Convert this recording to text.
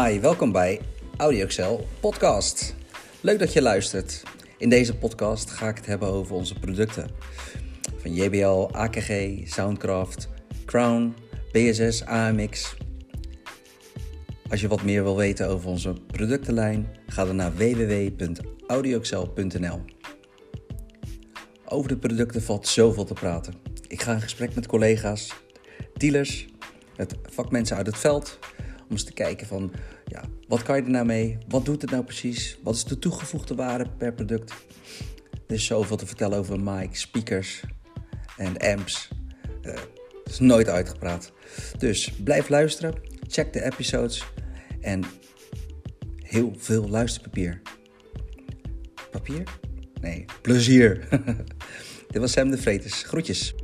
Hi, welkom bij AudioXL Podcast. Leuk dat je luistert. In deze podcast ga ik het hebben over onze producten. Van JBL, AKG, Soundcraft, Crown, BSS, AMX. Als je wat meer wil weten over onze productenlijn, ga dan naar www.audioxl.nl. Over de producten valt zoveel te praten. Ik ga in gesprek met collega's, dealers, met vakmensen uit het veld om eens te kijken van ja, wat kan je er nou mee? Wat doet het nou precies? Wat is de toegevoegde waarde per product? Er is zoveel te vertellen over mic, speakers en amps. Uh, het is nooit uitgepraat. Dus blijf luisteren, check de episodes en heel veel luisterpapier. Papier? Nee, plezier. Dit was Sam de Vretes. Groetjes.